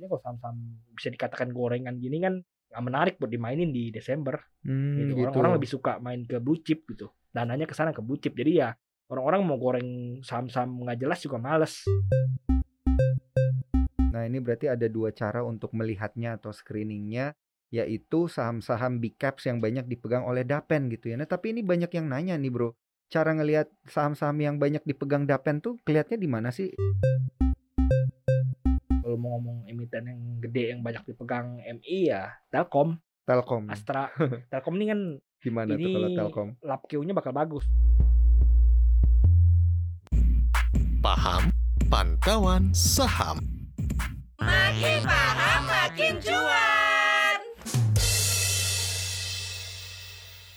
biasanya kalau saham-saham bisa dikatakan gorengan gini kan nggak menarik buat dimainin di Desember Hmm, gitu. gitu. Orang-orang lebih suka main ke blue chip gitu. Dananya ke sana ke blue chip. Jadi ya orang-orang mau goreng saham-saham nggak jelas juga males. Nah, ini berarti ada dua cara untuk melihatnya atau screeningnya, yaitu saham-saham big caps yang banyak dipegang oleh Dapen gitu ya. Nah, tapi ini banyak yang nanya nih, Bro. Cara ngelihat saham-saham yang banyak dipegang Dapen tuh kelihatnya di mana sih? Ngomong emiten yang gede yang banyak dipegang MI ya Telkom, Telkom. Astra. Telkom ini kan Gimana tuh kalau ini Telkom? lap Q-nya bakal bagus. Paham Pantauan Saham. Makin paham makin cuan.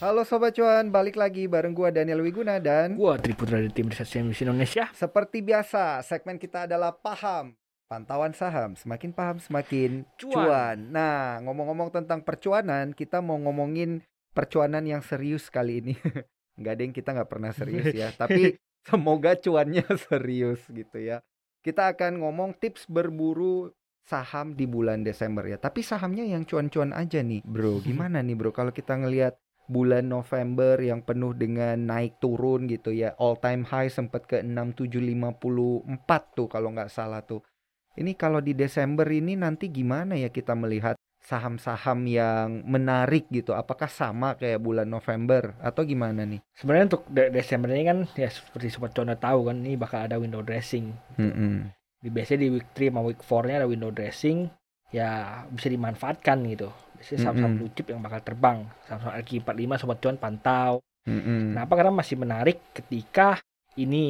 Halo Sobat Cuan, balik lagi bareng gua Daniel Wiguna dan Gua Triputra dari tim riset CNBC Indonesia. seperti biasa, segmen kita adalah paham. Pantauan saham, semakin paham semakin Cuan. cuan. Nah, ngomong-ngomong tentang percuanan, kita mau ngomongin percuanan yang serius kali ini. Nggak ada yang kita nggak pernah serius ya, tapi semoga cuannya serius gitu ya. Kita akan ngomong tips berburu saham di bulan Desember ya. Tapi sahamnya yang cuan-cuan aja nih, bro. Gimana nih, bro? Kalau kita ngelihat bulan November yang penuh dengan naik turun gitu ya, all time high sempat ke 6754 tuh kalau nggak salah tuh. Ini kalau di Desember ini nanti gimana ya kita melihat saham-saham yang menarik gitu? Apakah sama kayak bulan November atau gimana nih? Sebenarnya untuk De- Desember ini kan ya seperti sobat cuan udah tahu kan ini bakal ada window dressing. Mm-mm. Di biasanya di week 3 sama week 4-nya ada window dressing ya bisa dimanfaatkan gitu. Biasanya saham-saham blue chip yang bakal terbang. Saham-saham LQ45 sobat cuan pantau. Mm-mm. Kenapa? Karena masih menarik ketika ini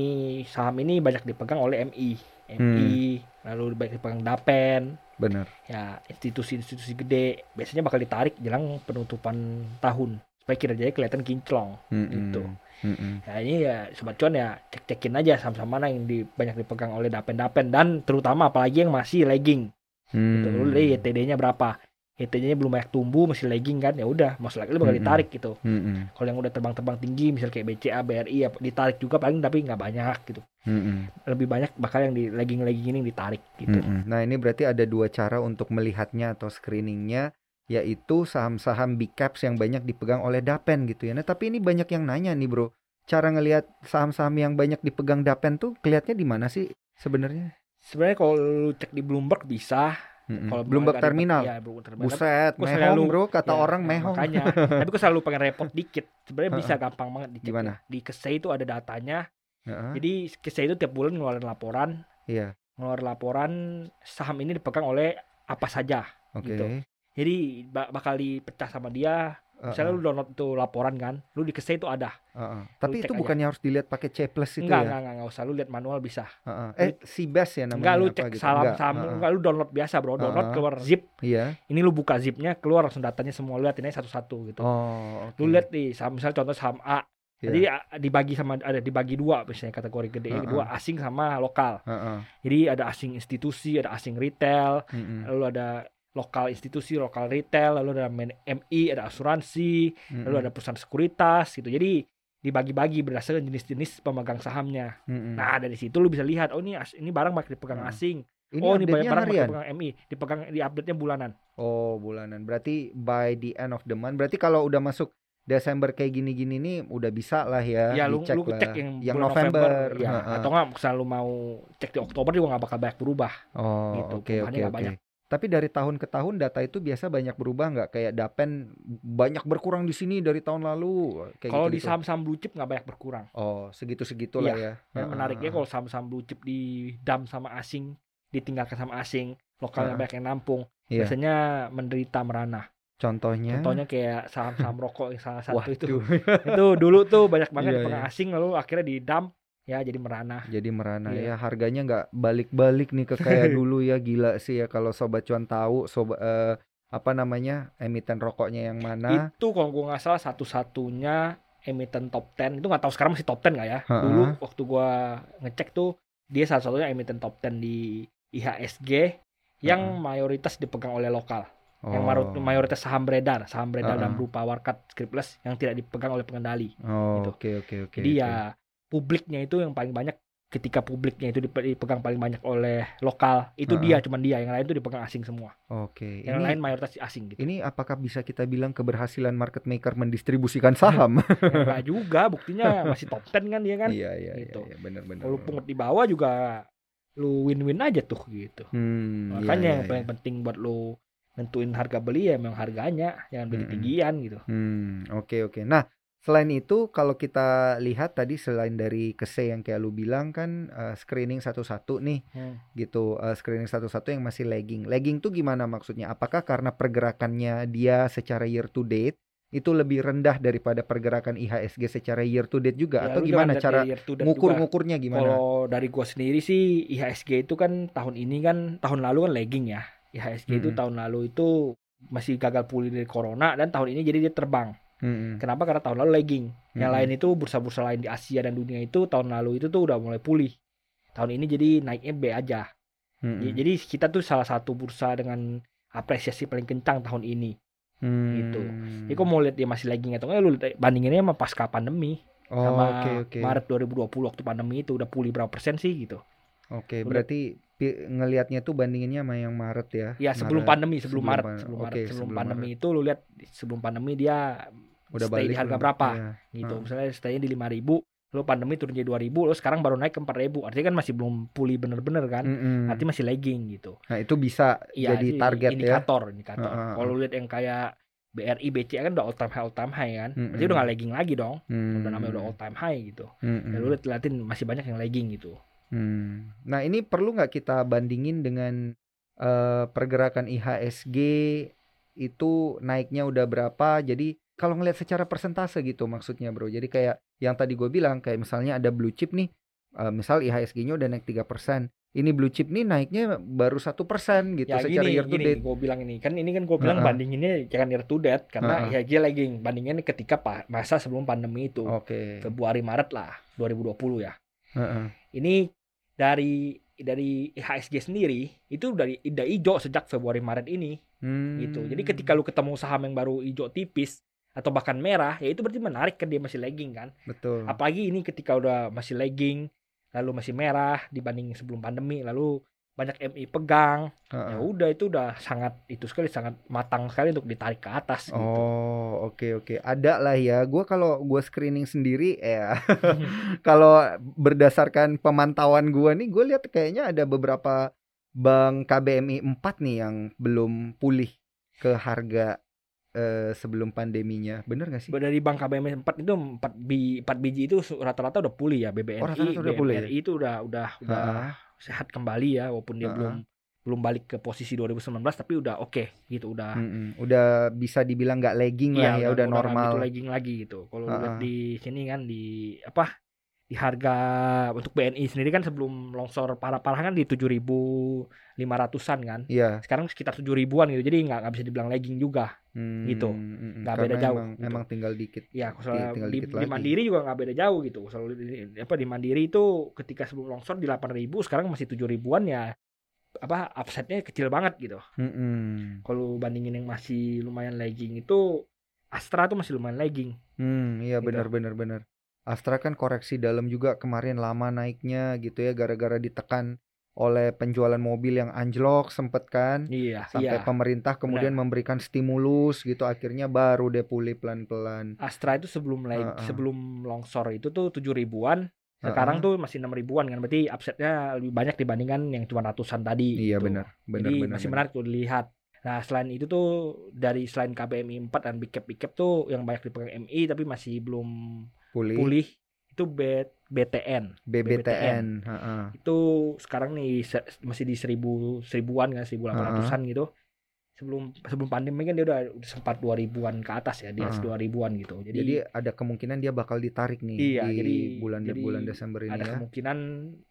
saham ini banyak dipegang oleh MI. MI, lalu banyak dipegang Dapen, Bener. ya institusi-institusi gede. Biasanya bakal ditarik jelang penutupan tahun supaya kinerjanya kelihatan kinclong. Mm-mm. Gitu. Mm-mm. Ya ini ya sobat cuan ya cek-cekin aja saham-saham mana yang di, banyak dipegang oleh Dapen-Dapen dan terutama apalagi yang masih lagging. Gitu. Lu Hmm. lihat YTD-nya berapa? YTD-nya belum banyak tumbuh, masih lagging kan? Ya udah, lagi lu bakal ditarik gitu. Mm-mm. Kalau yang udah terbang-terbang tinggi, misal kayak BCA, BRI, ya ditarik juga paling tapi nggak banyak gitu. Mm-mm. Lebih banyak bakal yang di lagging-lagging ini yang ditarik gitu. Mm-mm. Nah, ini berarti ada dua cara untuk melihatnya atau screeningnya, yaitu saham-saham big caps yang banyak dipegang oleh Dapen gitu ya. Nah, tapi ini banyak yang nanya nih, Bro. Cara ngelihat saham-saham yang banyak dipegang Dapen tuh kelihatnya di mana sih sebenarnya? Sebenarnya kalau lu cek di Bloomberg bisa. Mm-mm. Kalau Bloomberg ada- Terminal. Ya, Bloomberg Terminal. Buset, Gua mehong, selalu- Bro, kata Ya, orang mehong. Makanya. tapi gue selalu pengen repot dikit. Sebenarnya bisa gampang banget dicek. Gimana? Di Kesei itu ada datanya. Heeh, Jadi Kesei itu tiap bulan ngeluarin laporan. Iya, Ngeluarin laporan saham ini dipegang oleh apa saja. oke. gitu. Jadi ba- bakal dipecah sama dia. Misalnya Heeh, lu download tuh laporan kan. Lu di itu ada. heeh. Tapi cek itu aja. bukannya harus dilihat pakai C plus itu enggak, ya? enggak, enggak, enggak usah. Lu lihat manual bisa. Heeh. Eh, Sibes ya namanya Enggak, lu cek gitu? salam Enggak, saham, heeh. enggak lu download biasa, Bro. Download Heeh. keluar zip. Iya. Ini lu buka zipnya, keluar langsung datanya semua. Lu lihat ini satu-satu gitu. Oh, oke. Lu lihat nih, saham misalnya contoh saham A. Iya. Jadi dibagi sama ada dibagi dua misalnya kategori gede Heeh. dua asing sama lokal. Heeh. Jadi ada asing institusi, ada asing retail, Mm-mm. lalu ada lokal institusi, lokal retail, lalu ada MI, ada asuransi, lalu Mm-mm. ada perusahaan sekuritas gitu. Jadi dibagi-bagi berdasarkan jenis-jenis pemegang sahamnya. Mm-mm. Nah, dari situ lu bisa lihat, oh ini ini barang banyak dipegang Hmm. asing. Ini oh, ini banyak barang harian. dipegang MI, dipegang di update-nya bulanan. Oh, bulanan. Berarti by the end of the month. Berarti kalau udah masuk Desember kayak gini-gini nih udah bisa lah ya, ya lu dicek lu lah. cek yang, yang bulan November, ya. Heeh. Atau enggak misalnya lu mau cek di Oktober juga nggak bakal banyak berubah. Oh, gitu, oke oke oke. Tapi dari tahun ke tahun data itu biasa banyak berubah nggak? Kayak Dapen banyak berkurang di sini dari tahun lalu. Kayak Kalau di gitu-gitu. saham-saham blue chip nggak banyak berkurang. Oh, segitu-segitu lah ya. Dan Heeh, menariknya kalau saham-saham blue chip di dam sama asing, ditinggalkan sama asing, lokalnya banyak yang nampung, Iya. biasanya menderita merana. Contohnya. Contohnya kayak saham-saham rokok yang salah satu itu. Waduh. Itu dulu tuh banyak banget Iya, dipegang iya. asing lalu akhirnya di dam ya jadi merana. Jadi merana Iya. ya harganya nggak balik-balik nih ke kayak dulu ya gila sih ya kalau sobat cuan tahu sobat eh, apa namanya emiten rokoknya yang mana Itu kalau gua nggak salah satu-satunya emiten top 10 itu nggak tahu sekarang masih top 10 nggak ya? Ha-ha. Dulu waktu gua ngecek tuh dia salah satunya emiten top 10 di IHSG yang Ha-ha. mayoritas dipegang oleh lokal. yang Oh. maru- mayoritas saham beredar, saham beredar Uh-uh. dalam berupa warkat scriptless yang tidak dipegang oleh pengendali. Oh, gitu. oke oke oke. Jadi ya publiknya itu yang paling banyak ketika publiknya itu dipe- dipegang paling banyak oleh lokal itu Heeh. dia cuman dia yang lain itu dipegang asing semua Oke. yang Ini lain mayoritas asing gitu ini apakah bisa kita bilang keberhasilan market maker mendistribusikan saham? Ya, enggak juga buktinya masih top 10 kan dia kan Iya iya iya Gitu. iya, benar-benar. kalau pungut di bawah juga lu win-win aja tuh gitu Hmm, iya, makanya iya, yang iya. paling penting buat lu nentuin harga beli ya memang harganya jangan beli tinggian gitu Hmm, oke oke. Nah, selain itu kalau kita lihat tadi selain dari kese yang kayak lu bilang kan eh, screening satu-satu nih Hmm. gitu, eh, screening satu-satu yang masih lagging. Lagging tuh gimana maksudnya? Apakah karena pergerakannya dia secara year to date itu lebih rendah daripada pergerakan IHSG secara year to date juga Ya, atau gimana cara ngukur-ngukurnya gimana? Kalau dari gua sendiri sih IHSG itu kan tahun ini kan tahun lalu kan lagging ya. IHSG itu Mm-mm. tahun lalu itu masih gagal pulih dari corona dan tahun ini jadi dia terbang. Mm-mm. Kenapa? Karena tahun lalu lagging. Yang lain itu bursa-bursa lain di Asia dan dunia itu tahun lalu itu tuh udah mulai pulih. Tahun ini jadi naiknya B aja. Ya, Jadi kita tuh salah satu bursa dengan apresiasi paling kencang tahun ini. gitu. Hmm. Jadi kok mau lihat dia masih lagging atau enggak lu bandinginnya sama pasca pandemi Oh, sama oke oke. Maret 2020 waktu pandemi itu udah pulih berapa persen sih gitu. Oke, Udah. berarti ngelihatnya tuh bandinginnya sama yang Maret ya. Ya sebelum Maret. pandemi, sebelum, sebelum Maret, pan- sebelum Maret, sebelum, sebelum pandemi itu lu lihat sebelum pandemi dia Udah stay di harga berapa Iya. gitu. Ah. Misalnya stay di 5000, lu pandemi turun jadi 2000, lu sekarang baru naik ke 4000. Artinya kan masih belum pulih bener-bener kan. Mm-mm. Artinya masih lagging gitu. Nah, itu bisa Iya, jadi itu target ya. indikator, indikator. Ah. Kalau lu lihat yang kayak BRI, BCA kan udah all time high, all time high kan. Berarti Mm-mm. udah gak lagging lagi dong. Hmm. Udah namanya udah all time high gitu. Mm-mm. Ya, lu lihat liatin masih banyak yang lagging gitu. Hmm. Nah, ini perlu nggak kita bandingin dengan eh, pergerakan IHSG itu naiknya udah berapa? Jadi kalau ngelihat secara persentase gitu maksudnya, Bro. Jadi kayak yang tadi gue bilang kayak misalnya ada blue chip nih, eh, misal IHSG-nya udah naik 3%. Ini blue chip nih naiknya baru satu persen gitu Ya secara gini, year to gini date. gue bilang ini kan ini kan gue bilang Heeh. bandinginnya jangan year to date karena Heeh. IHG lagging bandinginnya ketika pa- masa sebelum pandemi itu Oke. Februari Maret lah 2020 ya Heeh. ini dari dari IHSG sendiri itu dari udah hijau sejak Februari Maret ini Hmm. gitu jadi ketika lu ketemu saham yang baru hijau tipis atau bahkan merah ya itu berarti menarik kan dia masih lagging kan betul. apalagi ini ketika udah masih lagging lalu masih merah dibanding sebelum pandemi lalu banyak MI pegang Heeh. ya udah itu udah sangat itu sekali sangat matang sekali untuk ditarik ke atas gitu. Oh, oke oke. Ada lah ya. Gua kalau gua screening sendiri ya. kalau berdasarkan pemantauan gua nih, gue lihat kayaknya ada beberapa bank KBMI 4 nih yang belum pulih ke harga eh, sebelum pandeminya. Bener gak sih? Dari Bank KBM 4 itu 4 bi 4 biji itu rata-rata udah pulih ya BBNI, Oh, rata-rata udah pulih ya? Itu udah udah udah Ha-ha. sehat kembali ya walaupun dia Ha-ha. belum belum balik ke posisi 2019 tapi udah oke gitu udah Mm-mm. Udah bisa dibilang nggak lagging lah ya, udah, nggak normal. gitu lagging lagi gitu. Kalau di sini kan di apa di harga untuk BNI sendiri kan sebelum longsor parah-parah kan di 7.500-an kan. Iya. Sekarang sekitar 7 ribuan gitu. Jadi nggak nggak bisa dibilang lagging juga. Hmm, Gitu. mm-mm. Nggak beda jauh, Emang, gitu. emang tinggal dikit. Ya, kalau Di- tinggal di, dikit di lagi. Mandiri juga nggak beda jauh gitu. Di- apa di Mandiri itu ketika sebelum longsor di 8.000 sekarang masih 7 ribuan ya apa upside-nya kecil banget gitu. Mm-mm. Kalau bandingin yang masih lumayan lagging itu Astra tuh masih lumayan lagging. Hmm, iya Gitu. benar benar benar. Astra kan koreksi dalam juga kemarin lama naiknya gitu ya gara-gara ditekan oleh penjualan mobil yang anjlok sempet kan Iya, sampai iya. pemerintah kemudian memberikan stimulus gitu akhirnya baru deh pulih pelan-pelan. Astra itu sebelum lag, Heeh. sebelum longsor itu tuh 7 ribuan. Sekarang Heeh. tuh masih 6 ribuan kan. Berarti upside-nya lebih banyak dibandingkan yang cuma ratusan tadi. Iya gitu. benar benar Jadi benar. masih benar. menarik tuh dilihat. Nah, selain itu tuh dari selain KBMI 4 dan Big Cap Big Cap tuh yang banyak dipegang MI tapi masih belum Pulih, pulih itu B, BTN. BBTN, heeh. Itu sekarang nih se- masih di 1000 seribuan kan 1800-an gitu. Sebelum sebelum pandemi kan dia udah, sempat 2000-an ke atas ya, di atas Heeh. 2000-an gitu. Jadi, Jadi ada kemungkinan dia bakal ditarik nih Iya, di jadi- bulan jadi bulan Desember ini ada ya. kemungkinan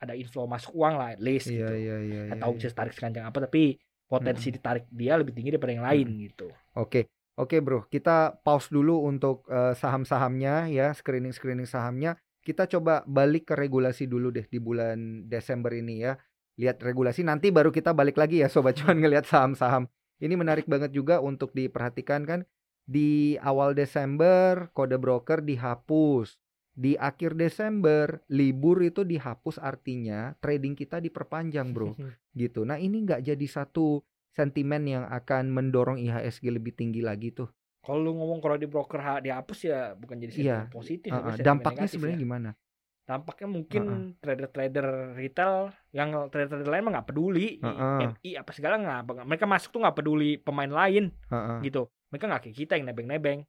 ada inflow masuk uang lah at least Iya gitu. iya iya. Iya, tahu iya. bisa tarik sekencang apa tapi potensi ditarik dia lebih tinggi daripada yang lain gitu. Oke, oke bro, kita pause dulu untuk eh, saham-sahamnya ya, screening-screening sahamnya. Kita coba balik ke regulasi dulu deh di bulan Desember ini ya. Lihat regulasi nanti baru kita balik lagi ya sobat cuan ngelihat saham-saham. Ini menarik banget juga untuk diperhatikan kan di awal Desember kode broker dihapus. di akhir Desember libur itu dihapus artinya trading kita diperpanjang bro gitu. Nah ini nggak jadi satu sentimen yang akan mendorong IHSG lebih tinggi lagi tuh. Kalau lu ngomong kalau di broker ha- dihapus ya bukan jadi Iya. sentimen positif, Uh-uh. tapi sentimen Dampaknya negatif sebenarnya ya. gimana? Dampaknya mungkin Uh-uh. trader-trader retail yang trader-trader lain mah nggak peduli, Uh-uh. MI apa segala nggak, mereka masuk tuh nggak peduli pemain lain Heeh. gitu. Mereka nggak kayak kita yang nebeng-nebeng.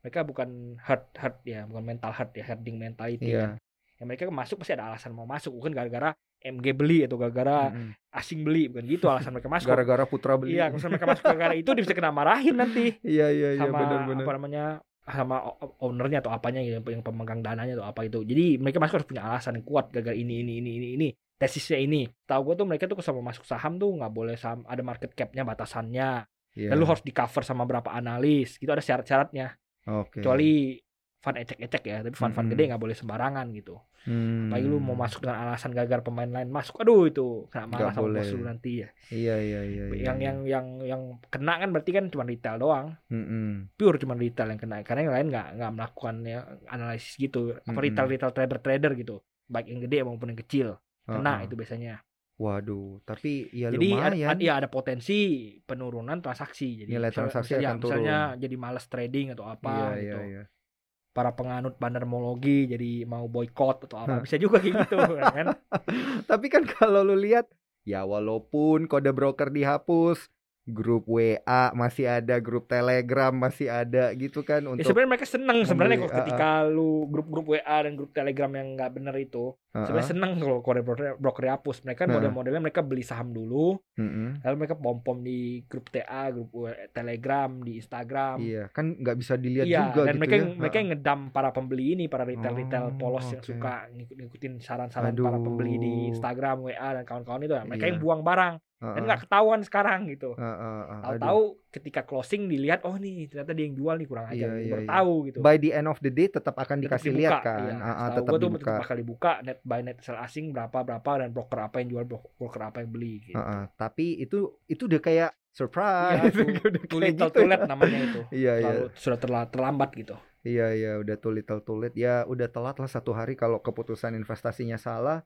Mereka bukan hard hard ya, bukan mental hard ya, herding mentality Iya. kan. Ya mereka masuk pasti ada alasan mau masuk, bukan gara-gara MG beli atau gara-gara Mm-mm. asing beli, bukan gitu alasan mereka masuk. Gara-gara Putra beli. Iya, kalau mereka masuk gara-gara itu dia bisa kena marahin nanti Iya iya iya sama benar-benar. apa namanya sama ownernya atau apanya yang pemegang dananya atau apa itu jadi mereka masuk harus punya alasan yang kuat gagal ini ini ini ini ini tesisnya ini tahu gue tuh mereka tuh sama masuk saham tuh nggak boleh saham ada market capnya batasannya Iya. lalu harus di cover sama berapa analis gitu ada syarat-syaratnya Oke. kecuali fund ecek-ecek ya tapi fund Mm-mm. gede nggak boleh sembarangan gitu Hmm. apalagi lu mau masuk dengan alasan gagal pemain lain masuk aduh itu kena marah Nggak sama bos lu nanti ya Iya iya iya. iya, yang iya. yang yang yang kena kan berarti kan cuma retail doang Mm-mm. pure cuma retail yang kena karena yang lain nggak nggak melakukan ya analisis gitu apa Mm-mm. retail retail trader trader gitu baik yang gede maupun yang kecil kena Heeh. itu biasanya Waduh, tapi ya jadi ada, lumayan. ada- ya ada potensi penurunan transaksi jadi Nilai misal- transaksi misalnya, akan turun. misalnya jadi males trading atau apa Iya gitu iya iya. Para penganut bandarmologi jadi mau boykot atau apa. Bisa juga kayak gitu kan? Tapi kan kalau lu lihat ya walaupun kode broker dihapus, grup WA masih ada, grup Telegram masih ada gitu kan ya untuk sebenarnya mereka seneng sebenarnya kalau ketika lu grup-grup WA dan grup Telegram yang nggak bener itu Heeh. sebenarnya seneng kalau kode broker, broker dihapus mereka Heeh. model-modelnya mereka beli saham dulu Mm-mm. lalu mereka pom pom di grup TA grup Telegram di Instagram Iya, kan nggak bisa dilihat Iya, juga dan gitu mereka ya. yang mereka yang ngedam para pembeli ini para retail retail Oh, polos yang oke. suka ngikut ngikutin saran-saran para pembeli di. Instagram WA dan kawan-kawan itu mereka Iya. yang buang barang Heeh. dan nggak ketahuan sekarang gitu Heeh, heeh, aduh. tahu-tahu ketika closing dilihat oh nih ternyata dia yang jual nih kurang aja Iya, iya, baru iya. tahu gitu by the end of the day tetap akan Tetap dikasih dibuka, lihat kan. iya. Ah, Setahu tetap dibuka. tetap bakal dibuka net buy net sell asing berapa berapa dan broker apa yang jual bro- broker apa yang beli gitu. Heeh, tapi itu itu udah kayak Iya, surprise. itu udah too little gitu too ya. late namanya itu. Iya iya. Terlalu, sudah terla- terlambat gitu. Iya iya udah too little too late. Ya udah telat lah satu hari kalau keputusan investasinya salah,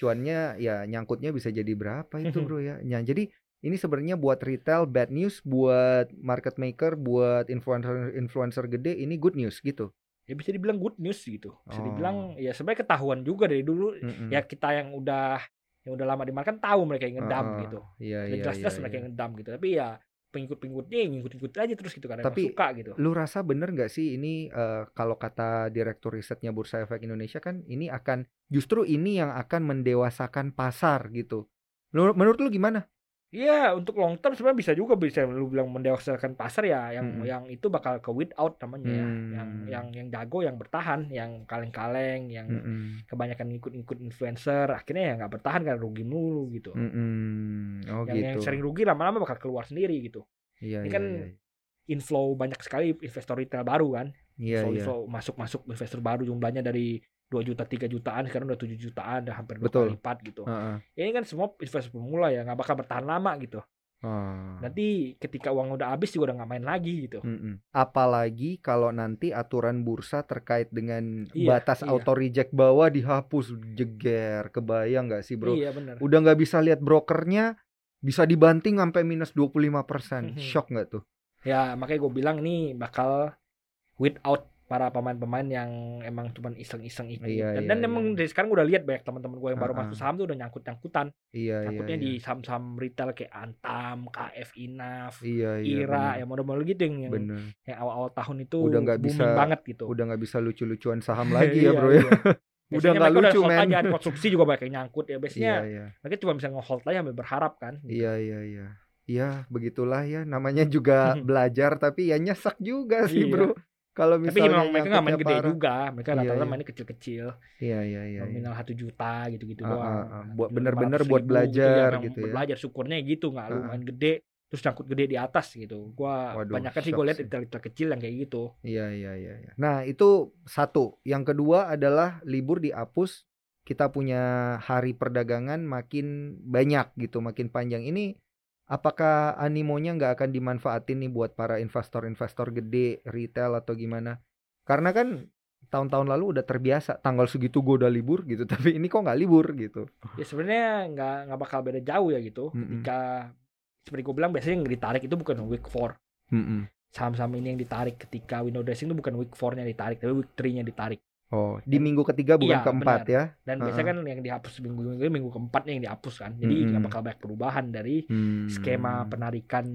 cuannya ya nyangkutnya bisa jadi berapa itu bro ya. Ya, jadi ini sebenarnya buat retail bad news, buat market maker, buat influencer influencer gede ini good news gitu. Ya bisa dibilang good news gitu. Bisa Oh. dibilang ya sebenarnya ketahuan juga dari dulu Mm-mm. ya kita yang udah yang udah lama di market kan tahu mereka yang ngedam Heeh, gitu. Iya iya jelas-jelas iya, mereka iya. yang ngedam gitu. Tapi ya pengikut-pengikutnya yang ngikut-ngikut aja terus gitu karena Tapi suka gitu. Lu rasa bener nggak sih ini eh, kalau kata direktur risetnya Bursa Efek Indonesia kan ini akan justru ini yang akan mendewasakan pasar gitu. Menurut, menurut lu gimana? Iya, untuk long term sebenarnya bisa juga bisa lu bilang mendewasakan pasar ya, yang Mm-mm. yang itu bakal ke wait out namanya ya. Hmm. Yang yang yang jago yang bertahan, yang kaleng-kaleng, yang Mm-mm. kebanyakan ngikut-ngikut influencer, akhirnya ya nggak bertahan karena rugi mulu gitu. Mm-mm. Oh yang yang gitu. sering rugi lama-lama bakal keluar sendiri gitu. Iya ini iya kan iya. Inflow banyak sekali investor retail baru kan. Iya inflow, iya. inflow masuk-masuk investor baru jumlahnya dari 2 juta 3 jutaan sekarang udah 7 jutaan udah hampir dua kali lipat gitu. Heeh. Ini kan semua investor pemula ya nggak bakal bertahan lama gitu. Ah. Nanti ketika uang udah habis juga udah nggak main lagi gitu. Mm-mm. Apalagi kalau nanti aturan bursa terkait dengan Iya, batas iya. auto reject bawah dihapus jeger, kebayang nggak sih bro? Iya benar. Udah nggak bisa lihat brokernya, bisa dibanting sampai minus 25%. Mhm. Shock nggak tuh? Ya makanya gue bilang ini bakal without para pemain-pemain yang emang cuman iseng-iseng ikut. Iya, dan iya, dan iya. emang dari sekarang udah lihat banyak teman-teman gue yang baru Ah, masuk ah. saham tuh udah nyangkut-nyangkutan. Iya iya Nyangkutnya iya. di saham-saham retail kayak Antam, KF Inaf, Iya iya. Ira, bener. yang model-model gitu yang yang, Bener. yang awal-awal tahun itu Udah nggak booming bisa- banget gitu. Udah nggak bisa lucu-lucuan saham lagi ya Iya, bro ya. iya. Udah Biasanya nggak lucu men. aja, konsumsi juga banyak yang nyangkut ya. Biasanya Iya iya. mereka cuma bisa nge-hold aja sampai berharap kan. gitu. Iya iya iya. Iya begitulah ya. Namanya juga belajar tapi ya nyesek juga sih Iya. bro. Kalau Tapi misalnya memang mereka nggak main gede parah. juga. Mereka Iya, rata-rata iya. mainnya kecil-kecil. Iya iya iya. iya. nominal satu juta gitu-gitu Ah, doang. ah. Buat 500 bener-bener buat belajar memang gitu ya. Belajar syukurnya gitu nggak lu Ah, main gede terus nyangkut gede di atas gitu. Gua banyak sih gue lihat retail-retail kecil yang kayak gitu. Iya iya iya. iya. Nah itu satu. Yang kedua adalah libur dihapus. Kita punya hari perdagangan makin banyak gitu, makin panjang. Ini apakah animonya nggak akan dimanfaatin nih buat para investor-investor gede, retail atau gimana? Karena kan tahun-tahun lalu udah terbiasa tanggal segitu gue udah libur gitu tapi ini kok nggak libur gitu ya sebenarnya nggak nggak bakal beda jauh ya gitu Mm-mm. ketika seperti gue bilang biasanya yang ditarik itu bukan week 4 Mm-mm. saham-saham ini yang ditarik ketika window dressing itu bukan week 4-nya ditarik tapi week 3-nya ditarik oh di minggu ketiga bukan Iya, keempat benar. ya dan Uh-uh. biasanya kan yang dihapus minggu minggu minggu keempatnya yang dihapus kan jadi nggak bakal banyak perubahan dari Hmm. skema penarikan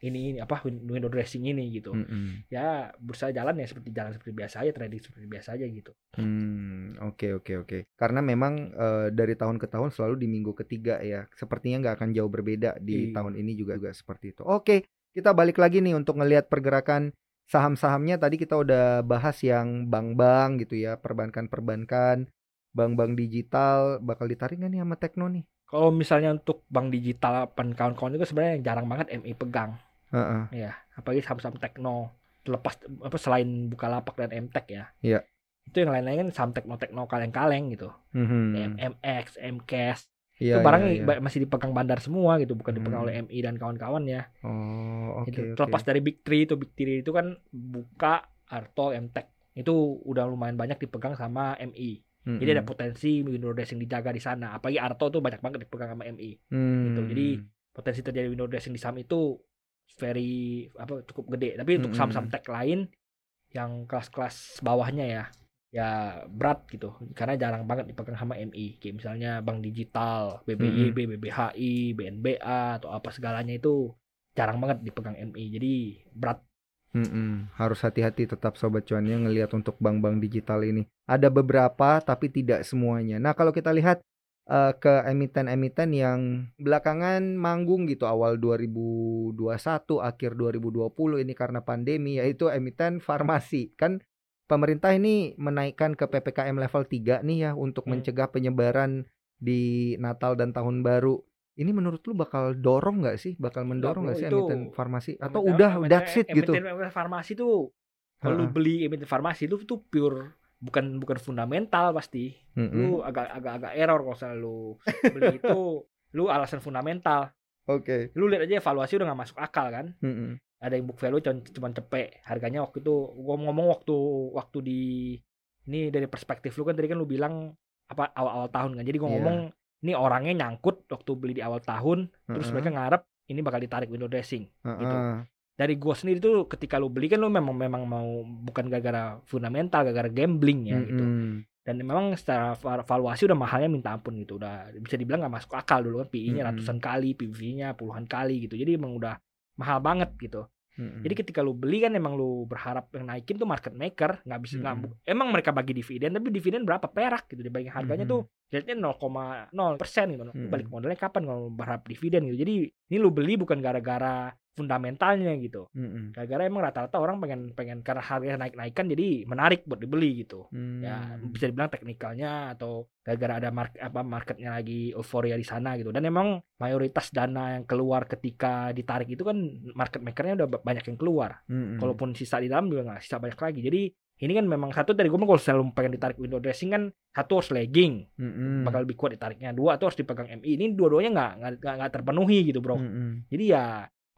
ini, ini apa win- window dressing ini gitu Mm-mm. ya bursa jalan ya seperti jalan seperti biasa aja trading seperti biasa aja gitu Hmm, oke oke oke. Karena memang eh, dari tahun ke tahun selalu di minggu ketiga ya. Sepertinya nggak akan jauh berbeda di Iya. tahun ini juga juga seperti itu. Oke, kita balik lagi nih untuk ngelihat pergerakan saham-sahamnya. Tadi kita udah bahas yang bank-bank gitu ya, perbankan-perbankan, bank-bank digital bakal ditarik nggak nih sama Tekno nih? kalau misalnya untuk bank digital dan kawan-kawan itu sebenarnya yang jarang banget MI pegang Heeh. ya apalagi saham-saham tekno lepas apa selain Bukalapak dan MTech ya Iya. itu yang lain-lain kan saham tekno-tekno kaleng-kaleng gitu Mhm. MX, MCAS Iya, itu barang iya, iya. masih dipegang bandar semua gitu bukan dipegang Hmm. oleh MI dan kawan-kawan ya Oh, oke gitu. oke. terlepas dari Big Three itu Big Three itu kan Buka, Arto, MTech itu udah lumayan banyak dipegang sama MI jadi ada potensi window dressing dijaga di sana apalagi Arto tuh banyak banget dipegang sama MI Hmm. gitu. Jadi, potensi terjadi window dressing di saham itu very apa cukup gede. Tapi untuk saham-saham tech lain yang kelas-kelas bawahnya ya ya berat gitu karena jarang banget dipegang sama MI kayak misalnya bank digital BBYB, BBHI, BNBA atau apa segalanya itu jarang banget dipegang MI jadi berat Mm-mm. Harus hati-hati tetap sobat cuannya ngelihat untuk bank-bank digital ini. Ada beberapa tapi tidak semuanya. Nah, kalau kita lihat eh, ke emiten-emiten yang belakangan manggung gitu awal 2021, akhir 2020 ini karena pandemi yaitu emiten farmasi. Kan pemerintah ini menaikkan ke PPKM level 3 nih ya untuk Hmm. mencegah penyebaran di Natal dan Tahun Baru. Ini menurut lu bakal dorong nggak sih? Bakal mendorong nggak sih emiten farmasi atau Emiten- udah emiten- that's it gitu? emiten- farmasi tuh kalau lu beli emiten farmasi itu tuh pure bukan bukan fundamental pasti Mm-mm. lu agak agak agak error kalau misalnya lu beli itu lu alasan fundamental Oke. lu lihat aja evaluasi udah nggak masuk akal kan Mm-mm. Ada yang book value cuma cepet harganya waktu itu gua ngomong waktu waktu di ini dari perspektif lu kan tadi kan lu bilang apa awal-awal tahun kan jadi gua Iya. ngomong ini orangnya nyangkut waktu beli di awal tahun terus Heeh. mereka ngarep ini bakal ditarik window dressing Heeh. gitu. dari gua sendiri tuh ketika lu beli kan lu memang memang mau bukan gara-gara fundamental gara-gara gambling ya gitu Mm-mm. dan memang secara va- valuasi udah mahalnya minta ampun gitu udah bisa dibilang nggak masuk akal dulu kan PI-nya Mm-mm. ratusan kali PBV-nya puluhan kali gitu jadi emang udah mahal banget gitu. Mm-mm. jadi ketika lu beli kan emang lu berharap yang naikin tuh market maker nggak bisa nggak emang mereka bagi dividen tapi dividen berapa? Perak gitu. Dibanding harganya Mm-mm. tuh rate-nya 0,0 persen gitu. Mm-mm. balik modalnya kapan kalau berharap dividen gitu. Jadi ini lu beli bukan gara-gara fundamentalnya gitu Mm-mm. gara-gara emang rata-rata orang pengen pengen karena harganya naik-naikan jadi menarik buat dibeli gitu ya Mm. bisa dibilang teknikalnya atau gara-gara ada market apa marketnya lagi euforia di sana gitu dan emang mayoritas dana yang keluar ketika ditarik itu kan market makernya udah ba- banyak yang keluar Mm-mm. kalaupun sisa di dalam juga nggak sisa banyak lagi jadi ini kan memang satu dari gue kalau selalu pengen ditarik window dressing kan satu harus lagging Mm-mm. bakal lebih kuat ditariknya dua tuh harus dipegang MI ini dua-duanya nggak nggak- terpenuhi gitu bro Mm-mm. jadi ya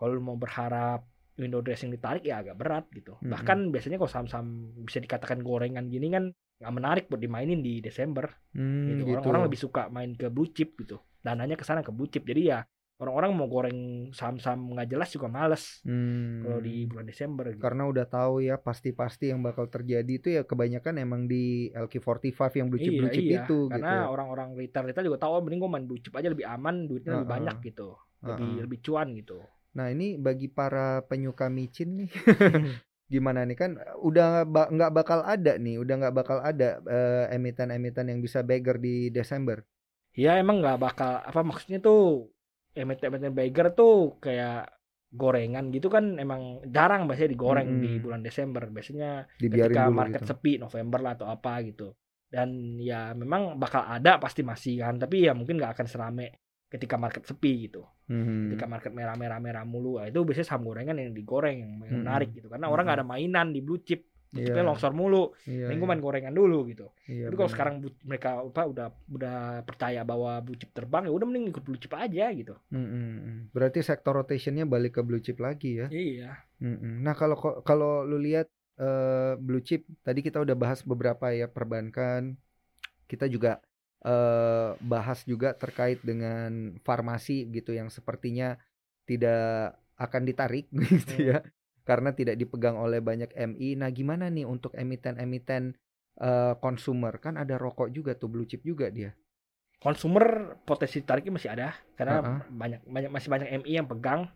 kalau mau berharap window dressing ditarik ya agak berat gitu. Mm-mm. Bahkan biasanya kalau saham-saham bisa dikatakan gorengan gini kan nggak menarik buat dimainin di Desember Mm, gitu. gitu. Orang-orang lebih suka main ke blue chip gitu. Dananya ke sana ke blue chip. Jadi ya orang-orang mau goreng saham-saham nggak jelas juga males Hmm. kalau di bulan Desember gitu. karena udah tahu ya pasti-pasti yang bakal terjadi itu ya kebanyakan emang di LQ45 yang blue chip blue chip iya, itu karena gitu. orang-orang retail retail juga tahu oh, mending gue main blue chip aja lebih aman, duitnya lebih Heeh. banyak gitu. Lebih Heeh. lebih cuan gitu. Nah ini bagi para penyuka micin nih gimana nih kan udah ba- nggak bakal ada nih udah nggak bakal ada eh, emiten-emiten yang bisa beggar di Desember. Ya emang nggak bakal apa maksudnya tuh emiten-emiten bagger tuh kayak gorengan gitu kan emang jarang biasanya digoreng Mm-mm. di bulan Desember biasanya Dibiarin ketika market gitu. sepi November lah atau apa gitu dan ya memang bakal ada pasti masih kan tapi ya mungkin nggak akan serame ketika market sepi gitu Mhm. ketika market merah-merah merah mulu nah, itu biasanya saham gorengan yang digoreng yang Mm-mm. menarik gitu karena orang nggak ada mainan di blue chip blue chipnya Iya. longsor mulu mending gue iya. main gorengan dulu gitu Iya, tapi kalau sekarang mereka apa udah udah percaya bahwa blue chip terbang ya udah mending ikut blue chip aja gitu. Mm-mm. Berarti sektor rotationnya balik ke blue chip lagi ya. Iya. Mm-mm. Nah kalau kalau lu lihat eh, blue chip tadi kita udah bahas beberapa ya perbankan. Kita juga eh, bahas juga terkait dengan farmasi gitu yang sepertinya tidak akan ditarik gitu ya karena tidak dipegang oleh banyak MI. Nah, gimana nih untuk emiten-emiten eh, konsumer? Kan ada rokok juga tuh blue chip juga dia. Konsumer potensi tariknya masih ada karena Uh-uh. banyak banyak masih banyak MI yang pegang.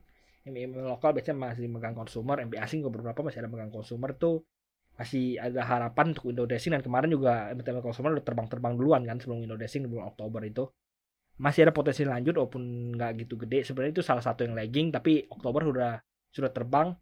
MI, MI lokal biasanya masih megang konsumer, MI asing beberapa masih ada megang konsumer tuh masih ada harapan untuk window dressing dan kemarin juga emiten konsumer udah terbang-terbang duluan kan sebelum window dressing di bulan Oktober itu. Masih ada potensi lanjut walaupun nggak gitu gede. Sebenarnya itu salah satu yang lagging tapi Oktober sudah sudah terbang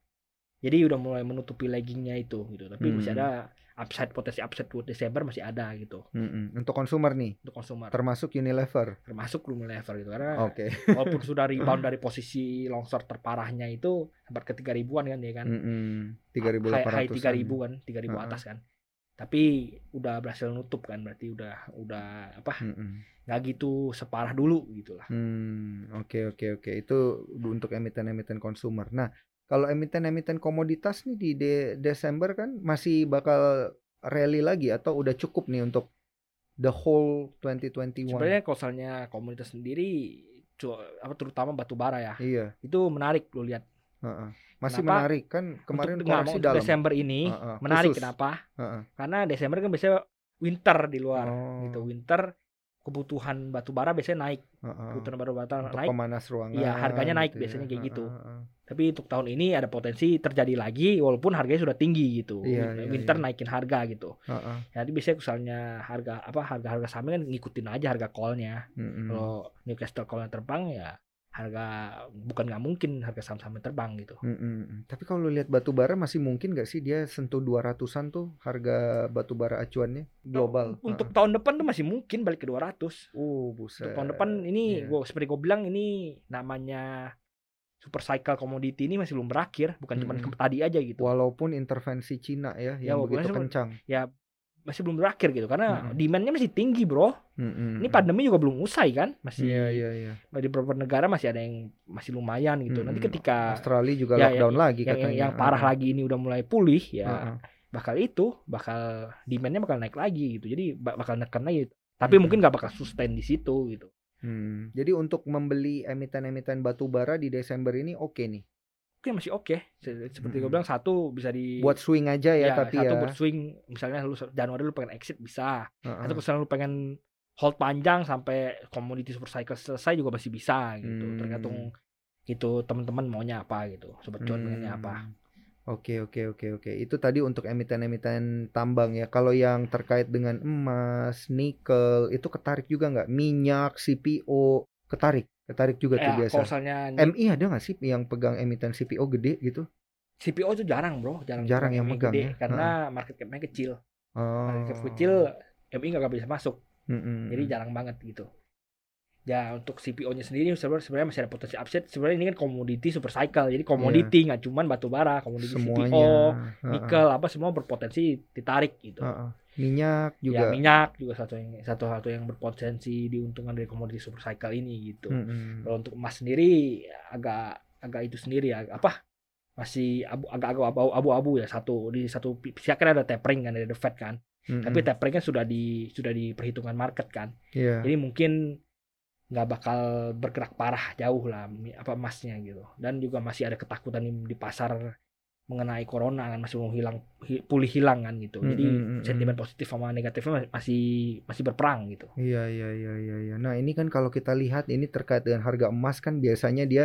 jadi udah mulai menutupi laggingnya itu gitu tapi masih Hmm. ada upside potensi upside buat Desember masih ada gitu Mm-mm. Untuk konsumer nih, untuk konsumer termasuk Unilever. termasuk Unilever gitu karena Oke. walaupun sudah rebound dari posisi longsor terparahnya itu sempat ke 3000 ribuan kan ya kan Mm-mm. 3.800. high, high 3000 kan 3000 Heeh. atas kan tapi udah berhasil nutup kan berarti udah udah apa nggak gitu separah dulu gitu lah Hmm, oke oke oke. Itu untuk emiten-emiten konsumer. Nah, kalau emiten-emiten komoditas nih di De- Desember kan masih bakal rally lagi atau udah cukup nih untuk the whole 2021? sebenarnya kalau misalnya komunitas sendiri apa terutama batu bara ya Iya, itu menarik lo lihat heeh. Masih Kenapa? menarik kan kemarin untuk, koreksi dalam. Desember ini Heeh, menarik khusus. kenapa Heeh. karena Desember kan biasanya winter di luar Oh. gitu winter kebutuhan batu bara biasanya naik Heeh. kebutuhan batu bara Untuk naik pemanas ruangan. Iya, harganya naik gitu biasanya kayak Heeh, gitu. heeh. tapi untuk tahun ini ada potensi terjadi lagi walaupun harganya sudah tinggi gitu Iya, iya, winter iya. naikin harga gitu Heeh. jadi biasanya misalnya harga apa harga harga saham kan ngikutin aja harga callnya Mm-mm. kalau Newcastle callnya terbang ya harga bukan nggak mungkin harga saham-sahamnya terbang gitu Mm-mm. Tapi kalau lihat batu bara masih mungkin gak sih dia sentuh 200-an tuh harga batu bara acuannya global? untuk tahun depan tuh masih mungkin balik ke 200 Oh, buset. Untuk tahun depan ini Iya. gua seperti gue bilang ini namanya super cycle commodity ini masih belum berakhir bukan cuma Mm-mm. tadi aja gitu walaupun intervensi Cina ya Ya, yang walaupun begitu kencang. Masih belum berakhir gitu karena Mm-mm. demandnya masih tinggi bro Mm-mm. ini pandemi juga belum usai kan masih Iya, iya, iya. di beberapa negara masih ada yang masih lumayan gitu nanti Mm-mm. ketika Australia juga ya, lockdown lagi yang, katanya. yang, yang parah Heeh. lagi ini udah mulai pulih ya Heeh. bakal itu bakal demandnya bakal naik lagi gitu jadi ba- bakal neken lagi tapi Mm-mm. mungkin nggak bakal sustain di situ gitu Hmm. Jadi untuk membeli emiten-emiten batu bara di Desember ini oke nih. Oke masih oke Se- seperti gue Mm-mm. bilang satu bisa di Buat swing aja ya, tapi satu ya. buat swing misalnya lu Januari lu pengen exit bisa Heeh. atau misalnya lu pengen hold panjang sampai komoditi super cycle selesai juga masih bisa gitu Hmm. tergantung itu teman-teman maunya apa gitu sobat cuan pengennya apa Hmm. Oke oke oke oke. Itu tadi untuk emiten-emiten tambang ya. Kalau yang terkait dengan emas, nikel itu ketarik juga nggak? Minyak, CPO ketarik, ketarik juga tuh ya biasa. kalau misalnya MI ada nggak sih yang pegang emiten CPO gede gitu? CPO itu jarang bro jarang Jarang yang megang gede, ya. karena market capnya kecil Oh. market cap kecil MI nggak bisa masuk Mm-mm. jadi jarang banget gitu ya untuk CPO-nya sendiri sebenarnya masih ada potensi upside sebenarnya ini kan komoditi super cycle jadi komoditi nggak cuman batu bara komoditi Iya. semuanya. CPO nikel apa semua berpotensi ditarik gitu Heeh. Minyak ya juga. minyak juga satu yang satu satu yang berpotensi diuntungkan dari komoditi super cycle ini gitu Mm-mm. kalau untuk emas sendiri agak agak itu sendiri ya apa masih abu, agak agak abu- abu-abu ya satu di satu pihak kan ada tapering kan dari the Fed kan Mm-mm. tapi tapering kan sudah di sudah di perhitungan market kan Iya. jadi mungkin nggak bakal bergerak parah jauh lah apa emasnya gitu dan juga masih ada ketakutan di, di pasar mengenai corona kan masih mau hilang hi- pulih hilang kan gitu jadi Mm, mm, mm, sentimen positif sama negatifnya masih masih berperang gitu Iya iya iya iya iya. Nah, ini kan kalau kita lihat ini terkait dengan harga emas kan biasanya dia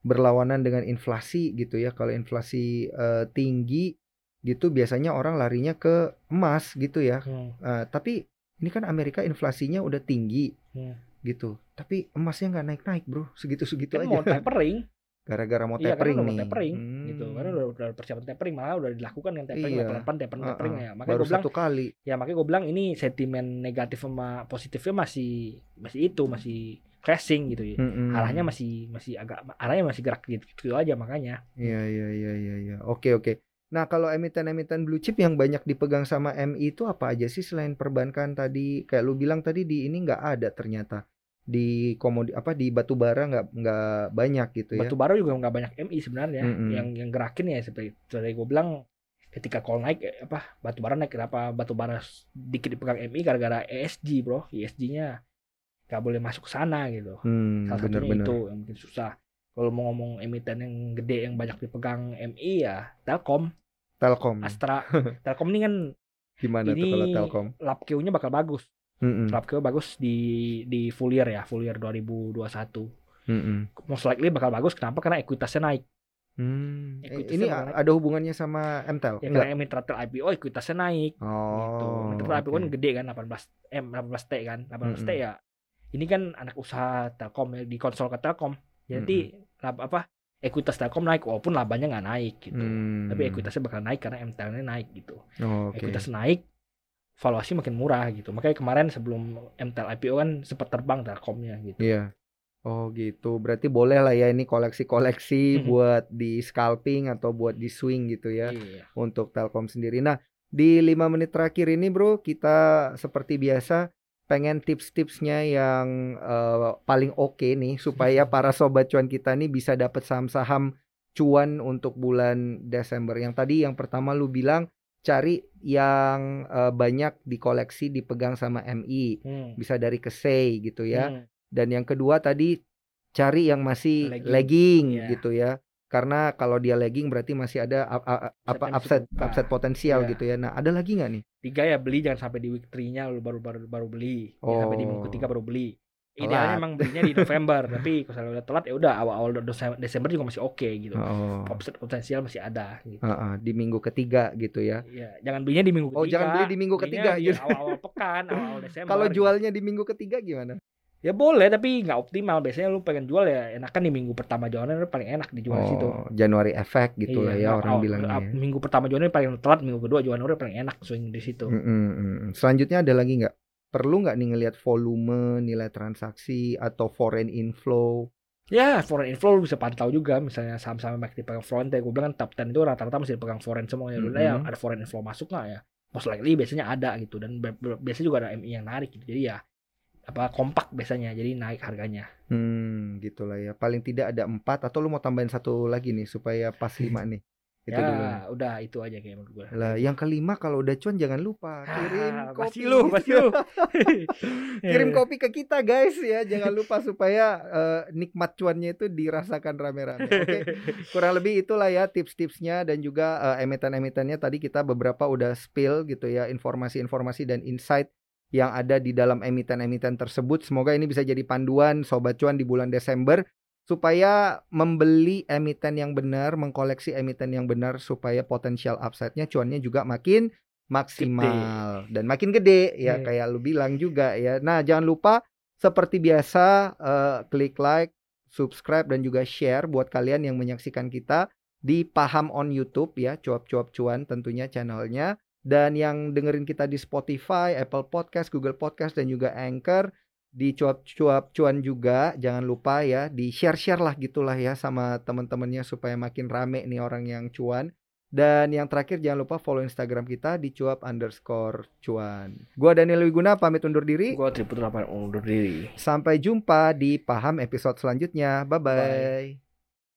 berlawanan dengan inflasi gitu ya. Kalau inflasi eh, tinggi gitu biasanya orang larinya ke emas gitu ya. Eh, tapi ini kan Amerika inflasinya udah tinggi Hmm. gitu. Tapi emasnya nggak naik-naik, Bro. Segitu-segitu kan aja. mau tapering Gara-gara mau iya tapering nih. mau tapering Hmm. gitu karena udah, udah persiapan tapering malah udah dilakukan kan tapering Iya. pelan-pelan tapering Ah, tapering ya makanya Baru gue bilang satu kali. ya makanya gue bilang ini sentimen negatif sama positifnya masih masih itu masih crashing gitu ya Mm-mm. arahnya masih masih agak arahnya masih gerak gitu, gitu aja makanya Iya iya iya iya iya. Oke oke. Nah, kalau emiten-emiten blue chip yang banyak dipegang sama MI itu apa aja sih selain perbankan tadi? Kayak lu bilang tadi di ini nggak ada ternyata di komodi apa di batu bara nggak nggak banyak gitu ya. batu bara juga nggak banyak MI sebenarnya Mm-mm. yang yang gerakin ya seperti seperti gue bilang ketika call naik eh, apa batu bara naik kenapa batu bara dikit dipegang MI gara-gara ESG bro ESG-nya nggak boleh masuk sana gitu Hmm, salah satunya bener-bener. itu yang mungkin susah kalau mau ngomong emiten yang gede yang banyak dipegang MI ya Telkom Telkom. Astra Telkom ini kan Gimana tuh ini kalau Telkom? lap Q-nya bakal bagus Mm-mm. lap Q bagus di di full year ya full year 2021 Mm-mm. most likely bakal bagus kenapa karena ekuitasnya naik Hmm. Equitasnya Ini naik. ada hubungannya sama MTEL? ya Enggak. karena emiten terakhir IPO ekuitasnya naik gitu. Oh. Emiten terakhir IPO kan gede kan 18 M 18 T kan 18 T Mm-mm. ya ini kan anak usaha Telkom ya di konsol ke Telkom jadi laba apa ekuitas Telkom naik walaupun labanya nggak naik gitu Hmm. tapi ekuitasnya bakal naik karena MTL-nya naik gitu Oh, Oke. ekuitas naik valuasi makin murah gitu makanya kemarin sebelum MTL IPO kan sempat terbang Telkomnya gitu Iya. Oh gitu. Berarti boleh lah ya ini koleksi-koleksi Mhm. buat di scalping atau buat di swing gitu ya Iya. untuk Telkom sendiri. Nah, di lima menit terakhir ini bro, kita seperti biasa pengen tips-tipsnya yang eh, paling oke nih supaya para sobat cuan kita nih bisa dapat saham-saham cuan untuk bulan Desember. Yang tadi yang pertama lu bilang cari yang eh, banyak dikoleksi dipegang sama MI, Hmm. bisa dari Kesei gitu ya. Hmm. Dan yang kedua tadi cari yang masih Lagging. lagging, Iya. gitu ya. Karena kalau dia lagging berarti masih ada apa upside dibuka. upside potensial Iya. gitu ya. Nah, ada lagi nggak nih? tiga ya beli jangan sampai di week 3-nya lu baru baru baru beli Jangan sampai di minggu Oh. ketiga baru beli. Idealnya emang belinya di November tapi kalau udah telat ya udah awal-awal Dese- Desember juga masih oke gitu Oh. Potensial masih ada gitu Heeh, di minggu ketiga gitu ya. Iya, jangan belinya di minggu ketiga. Oh, jangan beli di minggu ketiga gitu. Awal-awal pekan, awal Desember. Kalau gitu. jualnya di minggu ketiga gimana? ya boleh tapi nggak optimal. Biasanya lu pengen jual ya enakan di minggu pertama lu paling enak dijual di situ. Oh, Januari efek gitu lah ya Iya, orang awal- bilangnya. ya. Minggu pertama jualan paling telat, minggu kedua udah paling enak swing di situ. Mm, mm. Selanjutnya ada lagi nggak? Perlu nggak nih ngelihat volume, nilai transaksi atau foreign inflow? Ya, foreign inflow lu bisa pantau juga misalnya saham-saham yang dipegang foreign tadi gue bilang kan top 10 itu rata-rata masih dipegang foreign semua ya. Udah ya Mhm. ada foreign inflow masuk nggak ya? Most likely biasanya ada gitu dan biasanya juga ada MI yang narik gitu. Jadi ya apa kompak biasanya jadi naik harganya. Hmm, gitulah ya. Paling tidak ada empat atau lu mau tambahin satu lagi nih supaya pas lima nih. Itu ya, dulu. udah itu aja kayak menurut gue. Lah, yang kelima kalau udah cuan jangan lupa kirim Ah, kopi. lu, pasti lu. kirim Eh, kopi ke kita guys ya. Jangan lupa supaya eh, nikmat cuannya itu dirasakan rame-rame. Oke. Kurang lebih itulah ya tips-tipsnya dan juga eh, emiten-emitennya tadi kita beberapa udah spill gitu ya informasi-informasi dan insight yang ada di dalam emiten-emiten tersebut. Semoga ini bisa jadi panduan sobat cuan di bulan Desember supaya membeli emiten yang benar, mengkoleksi emiten yang benar supaya potensial upside-nya cuannya juga makin maksimal dan makin gede ya Hmm. kayak lu bilang juga ya. Nah, jangan lupa seperti biasa eh, klik like, subscribe dan juga share buat kalian yang menyaksikan kita di Paham on YouTube ya, cuap-cuap cuan tentunya channelnya dan yang dengerin kita di Spotify, Apple Podcast, Google Podcast dan juga Anchor di cuap-cuap cuan juga jangan lupa ya di share-share lah gitulah ya sama teman-temannya supaya makin rame nih orang yang cuan dan yang terakhir jangan lupa follow Instagram kita di cuap underscore cuan. Gua Daniel Wiguna pamit undur diri. Gue Triputra undur diri. Sampai jumpa di Paham episode selanjutnya. Bye-bye. Bye.